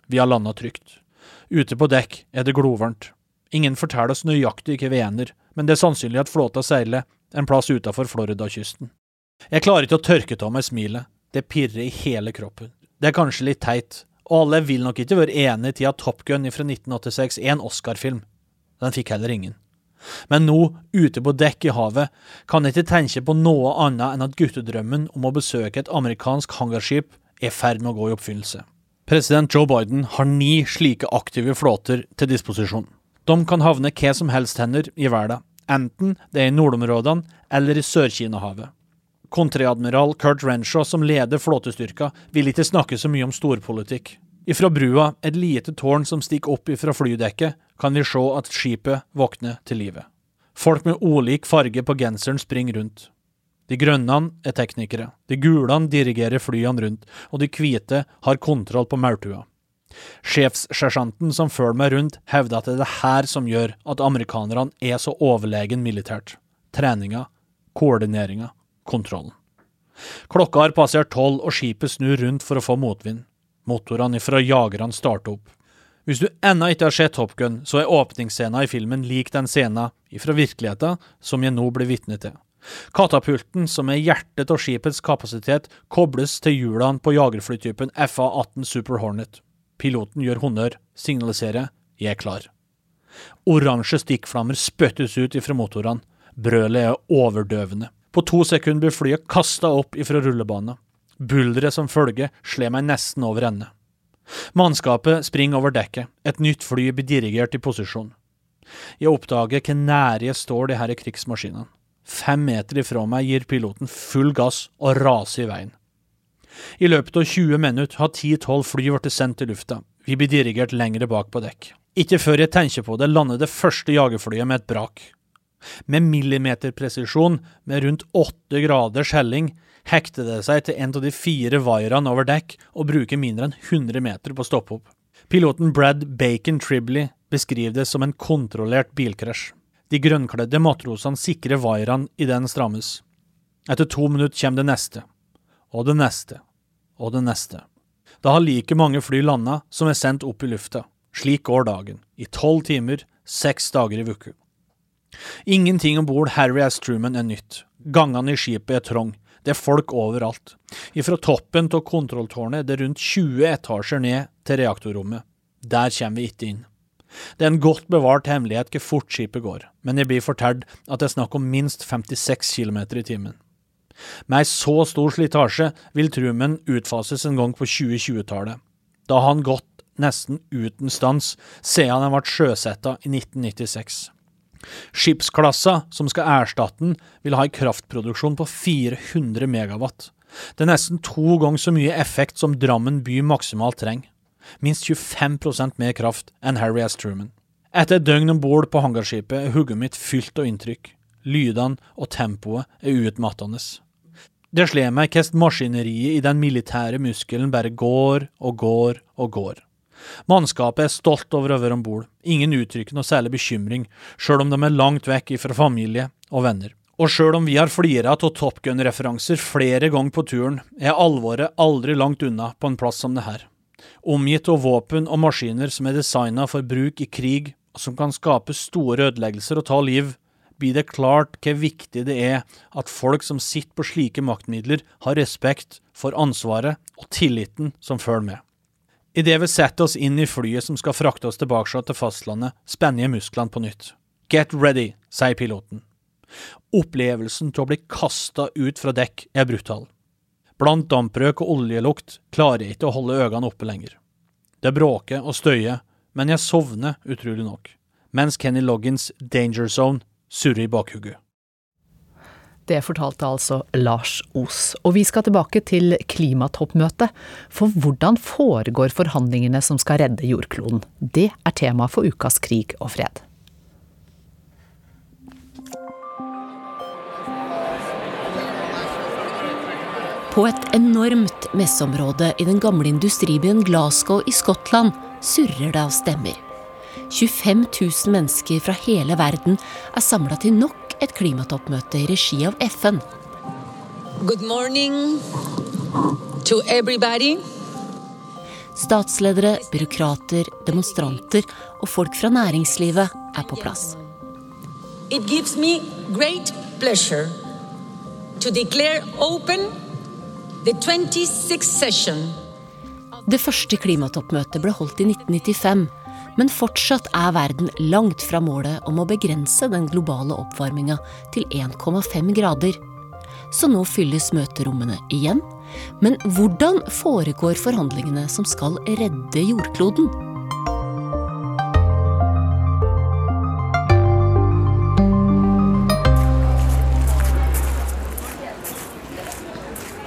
Vi har landa trygt. Ute på dekk er det glovarmt. Ingen forteller oss nøyaktig hva vi ender, men det er sannsynlig at flåta seiler en plass utafor Florida-kysten. Jeg klarer ikke å tørke av meg smilet. Det pirrer i hele kroppen. Det er kanskje litt teit, og alle vil nok ikke være enig i at Top Gun fra 1986 er en Oscar-film. Den fikk heller ingen. Men nå, ute på dekk i havet, kan jeg ikke tenke på noe annet enn at guttedrømmen om å besøke et amerikansk hangarskip er i ferd med å gå i oppfyllelse. President Joe Biden har ni slike aktive flåter til disposisjon. De kan havne hva som helst hender i verden, enten det er i nordområdene eller i Sør-Kina-havet. Kontreadmiral Kurt Renshaw, som leder flåtestyrka, vil ikke snakke så mye om storpolitikk. Ifra brua, et lite tårn som stikker opp ifra flydekket, kan vi se at skipet våkner til live. Folk med ulik farge på genseren springer rundt. De grønne er teknikere, de gule dirigerer flyene rundt, og de hvite har kontroll på maurtua. Sjefssersjanten som følger meg rundt, hevder at det er det her som gjør at amerikanerne er så overlegen militært. Treninga, koordineringa, kontrollen. Klokka har passert tolv, og skipet snur rundt for å få motvind. Motorene fra jagerne starter opp. Hvis du ennå ikke har sett Top Gun, så er åpningsscenen i filmen lik den scenen fra virkeligheten som jeg nå blir vitne til. Katapulten, som er hjertet av skipets kapasitet, kobles til hjulene på jagerflytypen FA-18 Super Hornet. Piloten gjør honnør, signaliserer 'jeg er klar'. Oransje stikkflammer spyttes ut ifra motorene. Brølet er overdøvende. På to sekunder blir flyet kasta opp ifra rullebanen. Bulderet som følger slår meg nesten over ende. Mannskapet springer over dekket, et nytt fly blir dirigert i posisjon. Jeg oppdager hvor nære jeg står de her krigsmaskinene. Fem meter ifra meg gir piloten full gass og raser i veien. I løpet av 20 minutter har 10-12 fly blitt sendt til lufta. Vi blir dirigert lengre bak på dekk. Ikke før jeg tenker på det, lander det første jagerflyet med et brak. Med millimeterpresisjon, med rundt åtte grader skjelling, hekter det seg til en av de fire vaierne over dekk og bruker mindre enn 100 meter på å stoppe opp. Piloten Brad Bacon Tribley beskriver det som en kontrollert bilkrasj. De grønnkledde matrosene sikrer vaierne i den strammes. Etter to minutter kommer det neste, og det neste, og det neste. Da har like mange fly landa som er sendt opp i lufta. Slik går dagen. I tolv timer, seks dager i uka. Ingenting om bord Harry S. Truman er nytt. Gangene i skipet er trong. Det er folk overalt. Ifra toppen av kontrolltårnet er det rundt 20 etasjer ned til reaktorrommet. Der kommer vi ikke inn. Det er en godt bevart hemmelighet hvor fort skipet går, men jeg blir fortalt at det er snakk om minst 56 km i timen. Med ei så stor slitasje vil Truman utfases en gang på 2020-tallet. Da har han gått nesten uten stans siden han ble sjøsetta i 1996. Skipsklassa som skal erstatte den, vil ha en kraftproduksjon på 400 megawatt. Det er nesten to ganger så mye effekt som Drammen by maksimalt trenger. Minst 25% mer kraft enn Harry S. Truman. Etter et døgn om bord på hangarskipet er hodet mitt fylt av inntrykk. Lydene og tempoet er utmattende. Det slår meg hvordan maskineriet i den militære muskelen bare går og går og går. Mannskapet er stolt over å være om bord, ingen uttrykker noe særlig bekymring, sjøl om de er langt vekk fra familie og venner. Og sjøl om vi har flira av Top Gun-referanser flere ganger på turen, er alvoret aldri langt unna på en plass som det her. Omgitt av våpen og maskiner som er designa for bruk i krig, og som kan skape store ødeleggelser og ta liv, blir det klart hvor viktig det er at folk som sitter på slike maktmidler, har respekt for ansvaret og tilliten som følger med. Idet vi setter oss inn i flyet som skal frakte oss tilbake til fastlandet, spenner jeg musklene på nytt. Get ready, sier piloten. Opplevelsen til å bli kasta ut fra dekk er brutal. Blant damprøk og oljelukt klarer jeg ikke å holde øynene oppe lenger. Det bråker og støyer, men jeg sovner utrolig nok, mens Kenny Loggins Danger Zone surrer i bakhugget. Det fortalte altså Lars Os. Og vi skal tilbake til klimatoppmøtet. For hvordan foregår forhandlingene som skal redde jordkloden? Det er tema for ukas Krig og fred. På et enormt messeområde i den gamle industribyen Glasgow i Skottland surrer det av stemmer. 25 000 mennesker fra hele verden er samla til nok et klimatoppmøte i regi av FN. Good morning to everybody. Statsledere, byråkrater, demonstranter og folk fra næringslivet er på plass. It gives me great pleasure to declare open the 26th session. Det første klimatoppmøtet ble holdt i 1995 men fortsatt er verden langt fra målet om å begrense den globale oppvarminga til 1,5 grader. Så nå fylles møterommene igjen. Men hvordan foregår forhandlingene som skal redde jordkloden?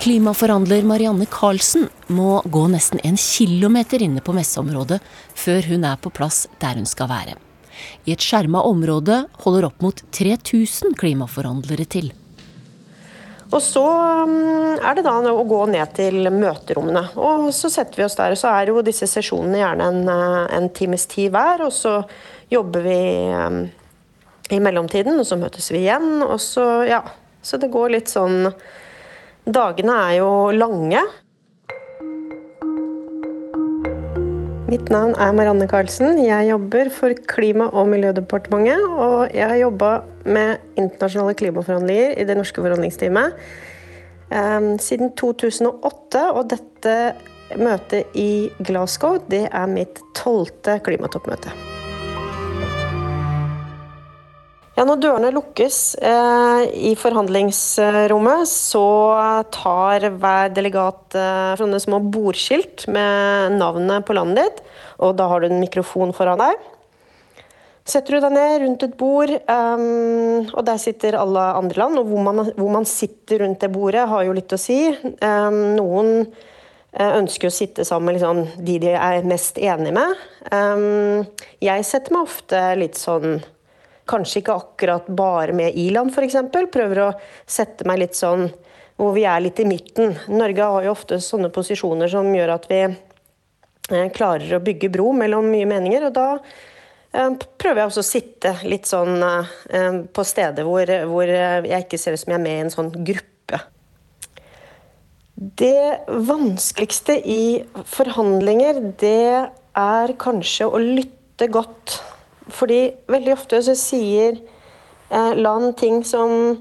Klimaforhandler Marianne Karlsen må gå nesten en kilometer inne på messeområdet før hun er på plass der hun skal være. I et skjerma område holder opp mot 3000 klimaforhandlere til. Og så mm, er det da å gå ned til møterommene. Og så setter vi oss der. Og så er jo disse sesjonene gjerne en, eh, en times tid hver. Og så jobber vi mm, i mellomtiden, og så møtes vi igjen. Og så, ja. Så det går litt sånn Dagene er jo lange. Mitt navn er Marianne Karlsen. Jeg jobber for Klima- og miljødepartementet. Og jeg har jobba med internasjonale klimaforhandlinger i det norske forhandlingsteamet um, siden 2008. Og dette møtet i Glasgow, det er mitt tolvte klimatoppmøte. Ja, når dørene lukkes eh, i forhandlingsrommet, så tar hver delegat eh, sånne små bordskilt med navnet på landet ditt, og da har du en mikrofon foran deg. Setter du deg ned rundt et bord, um, og der sitter alle andre land. Og hvor man, hvor man, sitter rundt det bordet, har jo litt å si. Um, noen uh, ønsker å sitte sammen med liksom, de de er mest enige med. Um, jeg setter meg ofte litt sånn Kanskje ikke akkurat bare med i-land, f.eks. Prøver å sette meg litt sånn hvor vi er litt i midten. Norge har jo ofte sånne posisjoner som gjør at vi eh, klarer å bygge bro mellom mye meninger. og da eh, prøver jeg også å sitte litt sånn eh, på steder hvor, hvor jeg ikke ser ut som jeg er med i en sånn gruppe. Det vanskeligste i forhandlinger, det er kanskje å lytte godt. Fordi veldig ofte så sier eh, land ting som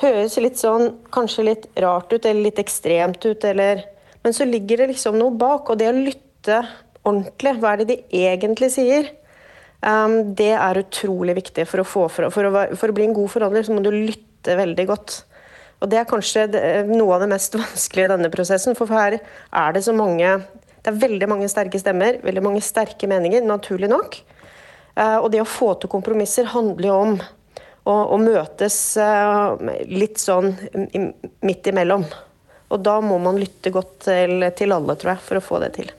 høres litt sånn kanskje litt rart ut eller litt ekstremt ut, eller Men så ligger det liksom noe bak. Og det å lytte ordentlig, hva er det de egentlig sier? Um, det er utrolig viktig for å, for, for, å, for å bli en god forhandler, så må du lytte veldig godt. Og Det er kanskje noe av det mest vanskelige i denne prosessen. For her er det så mange Det er veldig mange sterke stemmer, veldig mange sterke meninger, naturlig nok. Uh, og det å få til kompromisser handler jo om å, å møtes uh, litt sånn midt imellom. Og da må man lytte godt til, til alle, tror jeg, for å få det til.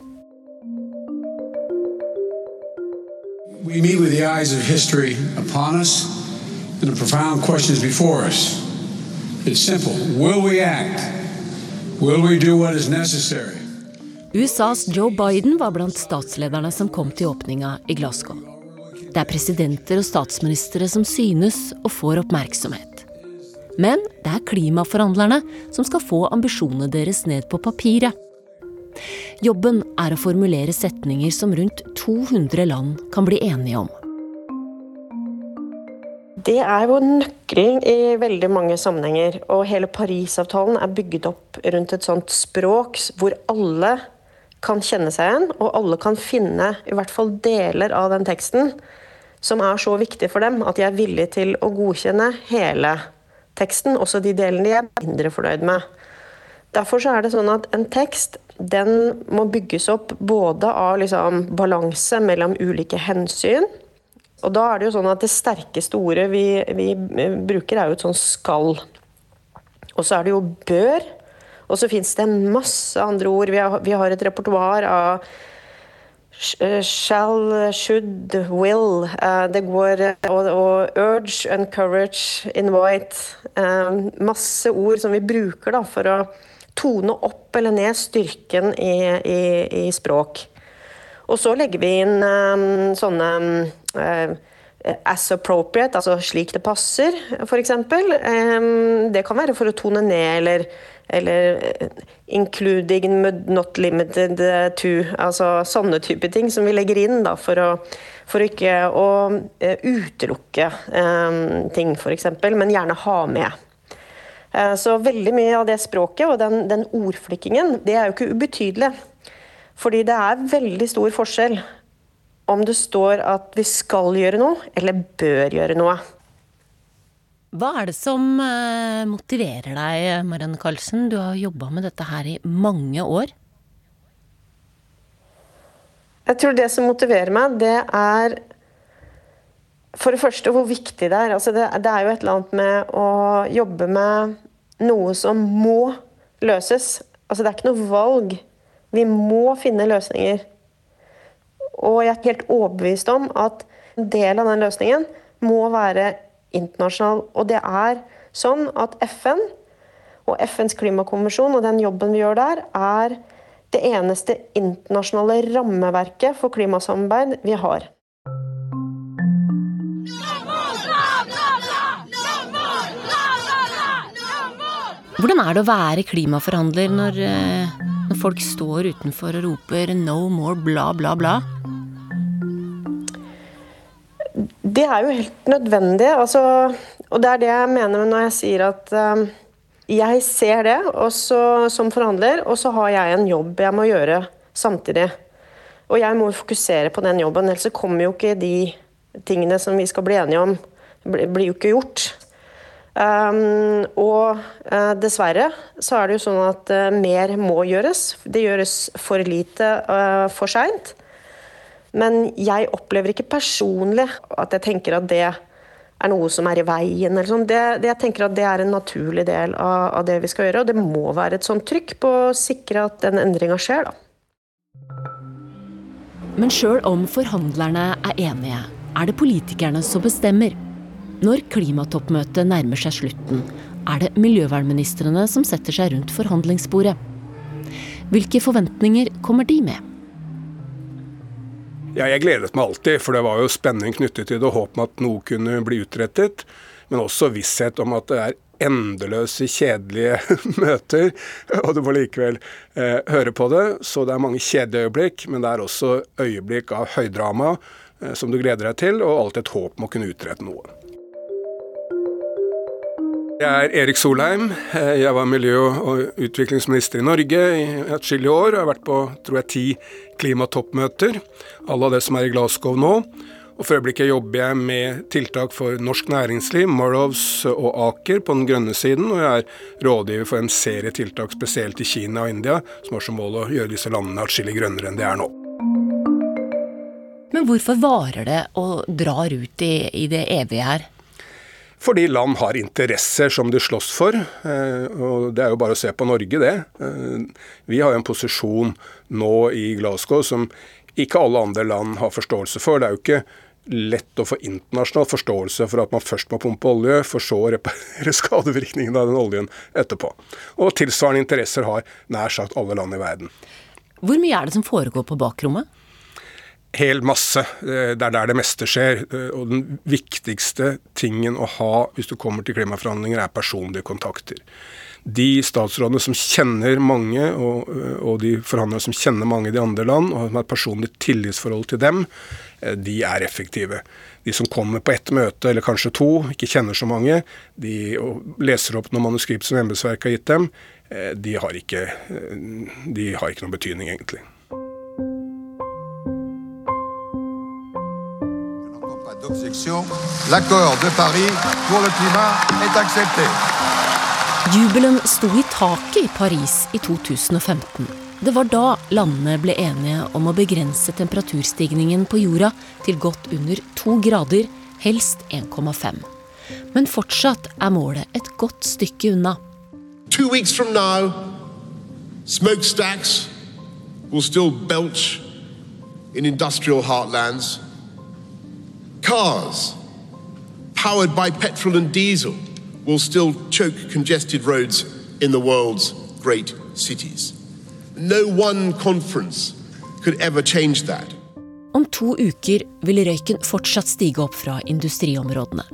We meet with the eyes of history upon us and the profound questions before us. It's simple. Will we act? Will we do what is necessary? USAs Joe Biden var blant statslederne som kom til åpninga i Glasgow. Det er presidenter og statsministre som synes og får oppmerksomhet. Men det er klimaforhandlerne som skal få ambisjonene deres ned på papiret. Jobben er å formulere setninger som rundt 200 land kan bli enige om. Det er jo nøkkelen i veldig mange sammenhenger. Og hele Parisavtalen er bygget opp rundt et sånt språk hvor alle kan kjenne seg igjen, og alle kan finne i hvert fall deler av den teksten som er så viktig for dem at de er villige til å godkjenne hele teksten, også de delene de er mindre fornøyd med. Derfor er det sånn at en tekst den må bygges opp både av liksom balanse mellom ulike hensyn, og da er det jo sånn at det sterkeste ordet vi, vi bruker, er jo et sånn skal. Og så er det jo bør. Og så fins det masse andre ord. Vi har, vi har et repertoar av eh, shall, should, will. Uh, det går og, urge, encourage, invite. Masse ord som vi bruker da, for å tone opp eller ned styrken i, i, i språk. Og så legger vi inn sånne as appropriate, altså slik det passer, f.eks. Um, det kan være for å tone ned eller, eller 'including including not limited to. Altså sånne type ting som vi legger inn da, for, å, for ikke å uh, utelukke um, ting, f.eks., men gjerne ha med. Så veldig mye av det språket og den, den ordflikkingen, det er jo ikke ubetydelig. Fordi det er veldig stor forskjell om det står at vi skal gjøre noe, eller bør gjøre noe. Hva er det som eh, motiverer deg, Marianne Karlsen? Du har jobba med dette her i mange år. Jeg tror det som motiverer meg, det er for det første hvor viktig det er. Altså det, det er jo et eller annet med å jobbe med noe som må løses. Altså det er ikke noe valg. Vi må finne løsninger. Og jeg er helt overbevist om at en del av den løsningen må være internasjonal. Og det er sånn at FN og FNs klimakonvensjon og den jobben vi gjør der, er det eneste internasjonale rammeverket for klimasamarbeid vi har. Hvordan er det å være klimaforhandler når eh, når folk står utenfor og roper 'no more bla, bla, bla'? Det er jo helt nødvendig. Altså, og det er det jeg mener når jeg sier at um, jeg ser det også, som forhandler, og så har jeg en jobb jeg må gjøre samtidig. Og jeg må fokusere på den jobben, ellers kommer jo ikke de tingene som vi skal bli enige om, blir jo ikke gjort. Um, og uh, dessverre så er det jo sånn at uh, mer må gjøres. Det gjøres for lite uh, for seint. Men jeg opplever ikke personlig at jeg tenker at det er noe som er i veien. Eller sånn. det, det, jeg tenker at det er en naturlig del av, av, det vi skal gjøre. Og det må være et sånt trykk på å sikre at den endringa skjer, da. Men sjøl om forhandlerne er enige, er det politikerne som bestemmer. Når klimatoppmøtet nærmer seg slutten, er det miljøvernministrene som setter seg rundt forhandlingsbordet. Hvilke forventninger kommer de med? Ja, jeg gledet meg alltid, for det var jo spenning knyttet til det håp om at noe kunne bli utrettet. men også visshet om at det er endeløse, kjedelige møter, og du må likevel eh, høre på det. Så det er mange kjedelige øyeblikk, men det er også øyeblikk av høydrama eh, som du gleder deg til, og alltid et håp om å kunne utrette noe. Jeg er Erik Solheim. Jeg var miljø- og utviklingsminister i Norge i atskillige år. Jeg har vært på tror jeg, ti klimatoppmøter, alle av det som er i Glasgow nå. Og For øyeblikket jobber jeg med tiltak for norsk næringsliv, Morrows og Aker på den grønne siden. Og jeg er rådgiver for en serie tiltak spesielt i Kina og India, som har som mål å gjøre disse landene atskillig grønnere enn de er nå. Men hvorfor varer det og drar ut i, i det evige her? Fordi land har interesser som de slåss for. Eh, og Det er jo bare å se på Norge, det. Eh, vi har jo en posisjon nå i Glasgow som ikke alle andre land har forståelse for. Det er jo ikke lett å få internasjonal forståelse for at man først må pumpe olje, for så å reparere skadevirkningene av den oljen etterpå. Og tilsvarende interesser har nær sagt alle land i verden. Hvor mye er det som foregår på bakrommet? Hel masse. Det er der det meste skjer. Og den viktigste tingen å ha hvis du kommer til klimaforhandlinger, er personlige kontakter de statsrådene som kjenner mange, og, og de forhandlerne som kjenner mange i de andre land, og har et personlig tillitsforhold til dem, eh, de er effektive. De som kommer på ett møte, eller kanskje to, ikke kjenner så mange, de leser opp noen manuskript som embetsverket har gitt dem, eh, de har, ikke, eh, de har ikke noen betydning, egentlig. L'accord de Paris pour le climat est accepté. Jubelen sto i taket i Paris i 2015. Det var da landene ble enige om å begrense temperaturstigningen på jorda til godt under to grader, helst 1,5. Men fortsatt er målet et godt stykke unna. Two weeks from now, smokestacks will still belch in industrial heartlands. Cars powered by petrol and diesel will still choke congested roads in the world's great cities. No one conference could ever change that. Om to uker vil røyken fortsatt stige opp fra industriområdene.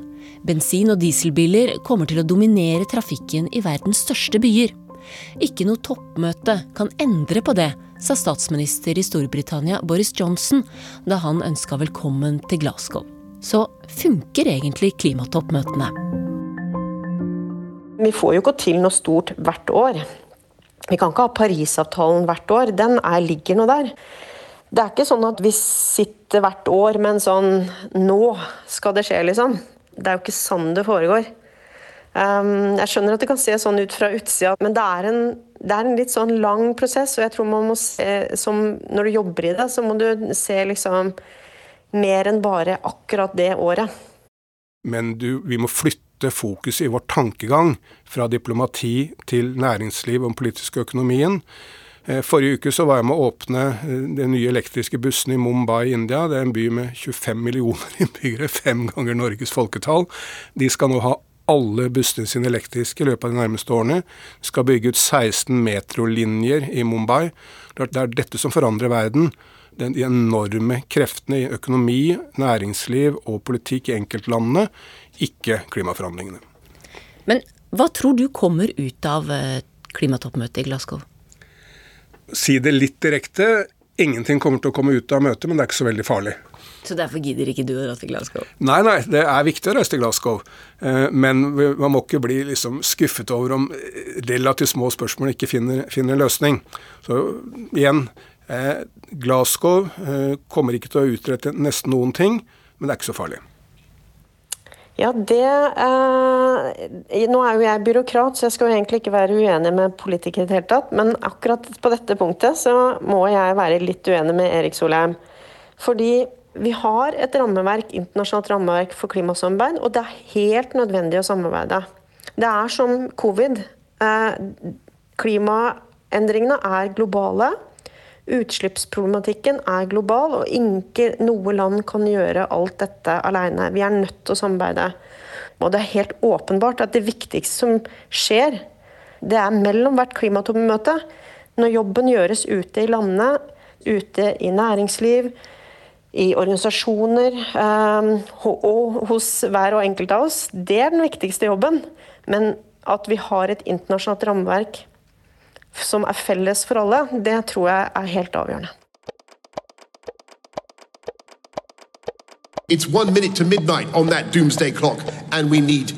Bensin- og dieselbiler kommer til å dominere trafikken i verdens største byer. Ikke noe toppmøte kan endre på det, sa statsminister i Storbritannia Boris Johnson da han ønska velkommen til Glasgow. Så funker egentlig klimatoppmøtene? Vi får jo ikke til noe stort hvert år. Vi kan ikke ha Parisavtalen hvert år. Den er, ligger nå der. Det er ikke sånn at vi sitter hvert år med en sånn Nå skal det skje, liksom. Det er jo ikke sånn det foregår. Um, jeg skjønner at det kan se sånn ut fra utsida, men det er, en, det er en litt sånn lang prosess. Og jeg tror man må se som Når du jobber i det, så må du se liksom mer enn bare akkurat det året. Men du, vi må flytte fokus i vår tankegang fra diplomati til næringsliv og den politiske økonomien. Eh, forrige uke så var jeg med å åpne eh, den nye elektriske bussen i Mumbai i India. Det er en by med 25 millioner innbyggere, fem ganger Norges folketall. De skal nå ha alle bussene sine elektriske i løpet av de nærmeste årene. De skal bygge ut 16 metrolinjer i Mumbai. Det er dette som forandrer verden. De enorme kreftene i økonomi, næringsliv og politikk i enkeltlandene ikke klimaforhandlingene. Men hva tror du kommer ut av eh, klimatoppmøtet i Glasgow? Si det litt direkte. Ingenting kommer til å komme ut av møtet, men det er ikke så veldig farlig. Så derfor gidder ikke du å dra til Glasgow? Nei, nei, det er viktig å reise til Glasgow. Eh, men man må ikke bli liksom skuffet over om relativt små spørsmål ikke finner, finner en løsning. Så igjen, eh, Glasgow kommer ikke til å utrette nesten noen ting, men det er ikke så farlig. Ja, det eh, Nå er jo jeg byråkrat, så jeg skal jo egentlig ikke være uenig med politikere i det hele tatt. Men akkurat på dette punktet så må jeg være litt uenig med Erik Solheim. Fordi vi har et rammeverk, internasjonalt rammeverk for klimasamarbeid, og det er helt nødvendig å samarbeide. Det er som covid. Eh, klimaendringene er globale. Utslippsproblematikken er global, og ikke noe land kan gjøre alt dette alene. Vi er nødt til å samarbeide. Og det er helt åpenbart at det viktigste som skjer, det er mellom hvert klimatoppmøte. Når jobben gjøres ute i landene, ute i næringsliv, i organisasjoner eh, og hos hver og enkelt av oss, det er den viktigste jobben. Men at vi har et internasjonalt rammeverk som er felles for alle, det tror jeg er helt avgjørende. It's one minute to midnight on that doomsday clock, and we need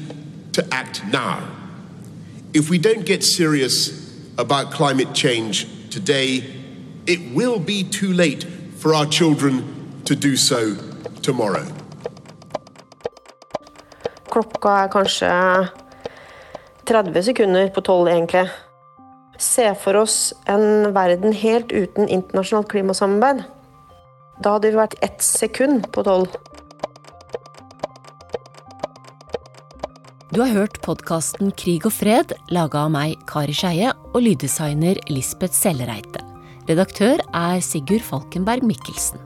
to act now. If we don't get serious about climate change today, it will be too late for our children to do so tomorrow. Klokka er kanskje 30 sekunder på tolv, egentlig. Se for oss en verden helt uten internasjonalt klimasamarbeid. Da hadde vi vært ett sekund på tolv. Du har hørt podkasten Krig og fred, laga av meg, Kari Skeie, og lyddesigner Lisbeth Sellereite. Redaktør er Sigurd Falkenberg Mikkelsen.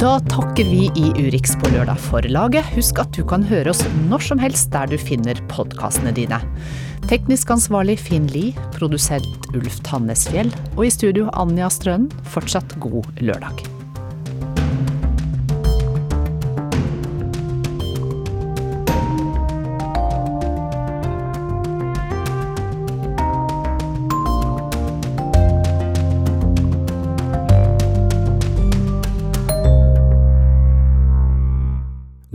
Da takker vi i Urix på lørdag for laget. Husk at du kan høre oss når som helst der du finner podkastene dine. Teknisk ansvarlig Finn Lie, produsent Ulf Tannesfjell, og i studio Anja Strønen. Fortsatt god lørdag.